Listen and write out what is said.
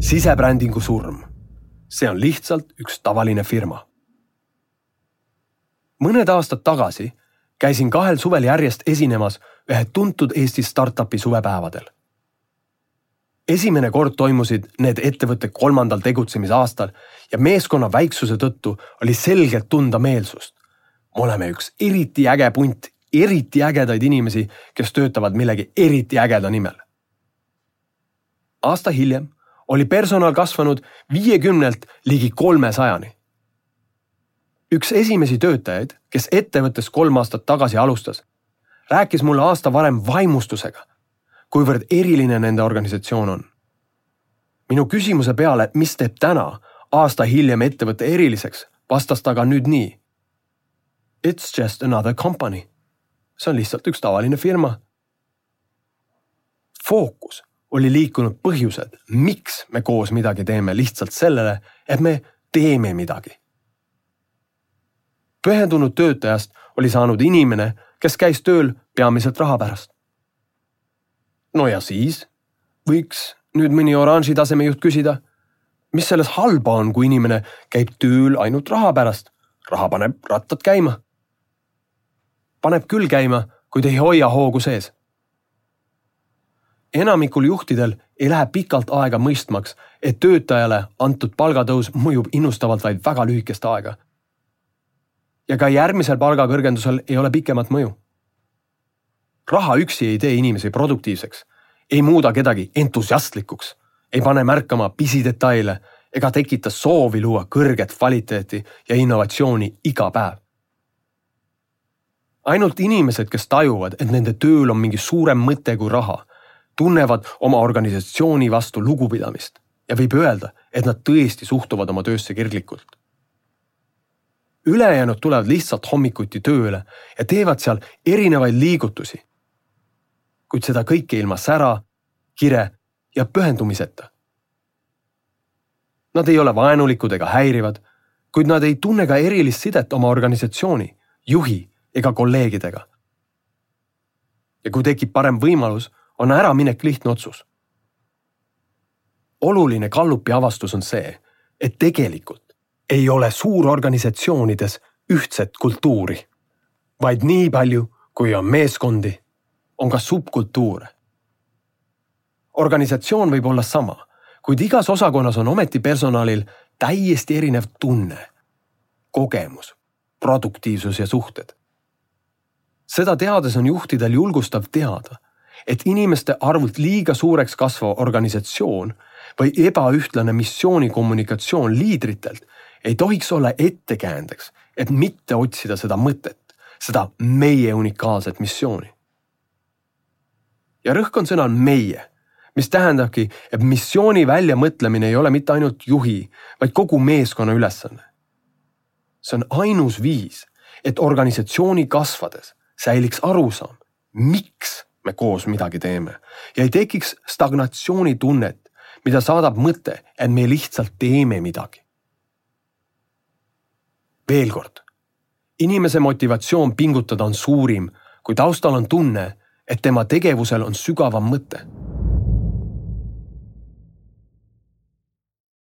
sisebrändingu surm. see on lihtsalt üks tavaline firma. mõned aastad tagasi käisin kahel suvel järjest esinemas ühe tuntud Eesti startup'i suvepäevadel. esimene kord toimusid need ettevõtte kolmandal tegutsemisaastal ja meeskonna väiksuse tõttu oli selgelt tunda meelsust. me oleme üks eriti äge punt eriti ägedaid inimesi, kes töötavad millegi eriti ägeda nimel. aasta hiljem oli personal kasvanud viiekümnelt ligi kolmesajani. üks esimesi töötajaid, kes ettevõttes kolm aastat tagasi alustas, rääkis mulle aasta varem vaimustusega, kuivõrd eriline nende organisatsioon on. minu küsimuse peale, mis teeb täna, aasta hiljem ettevõtte eriliseks, vastas ta ka nüüd nii. It's just another company. see on lihtsalt üks tavaline firma. fookus oli liikunud põhjused, miks me koos midagi teeme, lihtsalt sellele, et me teeme midagi. pühendunud töötajast oli saanud inimene, kes käis tööl peamiselt raha pärast. no ja siis võiks nüüd mõni oranži tasemejuht küsida, mis selles halba on, kui inimene käib tööl ainult raha pärast. raha paneb rattad käima. paneb küll käima, kuid ei hoia hoogu sees enamikul juhtidel ei lähe pikalt aega mõistmaks, et töötajale antud palgatõus mõjub innustavalt vaid väga lühikest aega. ja ka järgmisel palgakõrgendusel ei ole pikemat mõju. raha üksi ei tee inimesi produktiivseks, ei muuda kedagi entusiastlikuks, ei pane märkama pisidetaile ega tekita soovi luua kõrget kvaliteeti ja innovatsiooni iga päev ainult inimesed, kes tajuvad, et nende tööl on mingi suurem mõte kui raha tunnevad oma organisatsiooni vastu lugupidamist ja võib öelda, et nad tõesti suhtuvad oma töösse kirglikult. ülejäänud tulevad lihtsalt hommikuti tööle ja teevad seal erinevaid liigutusi. kuid seda kõike ilma sära, kire ja pühendumiseta. Nad ei ole vaenulikud ega häirivad, kuid nad ei tunne ka erilist sidet oma organisatsiooni, juhi ega kolleegidega. ja kui tekib parem võimalus on äraminek lihtne otsus. oluline Gallupi avastus on see, et tegelikult ei ole suurorganisatsioonides ühtset kultuuri, vaid nii palju, kui on meeskondi, on ka subkultuure. organisatsioon võib olla sama, kuid igas osakonnas on ometi personalil täiesti erinev tunne, kogemus, produktiivsus ja suhted. seda teades on juhtidel julgustav teada et inimeste arvult liiga suureks kasvav organisatsioon või ebaühtlane missioonikommunikatsioon liidritelt ei tohiks olla ettekäändeks, et mitte otsida seda mõtet, seda meie unikaalset missiooni. ja rõhk on sõnal meie, mis tähendabki, et missiooni väljamõtlemine ei ole mitte ainult juhi, vaid kogu meeskonna ülesanne. see on ainus viis, et organisatsiooni kasvades säiliks arusaam, miks me koos midagi teeme ja ei tekiks stagnatsioonitunnet, mida saadab mõte, et me lihtsalt teeme midagi. veel kord, inimese motivatsioon pingutada on suurim, kui taustal on tunne, et tema tegevusel on sügavam mõte.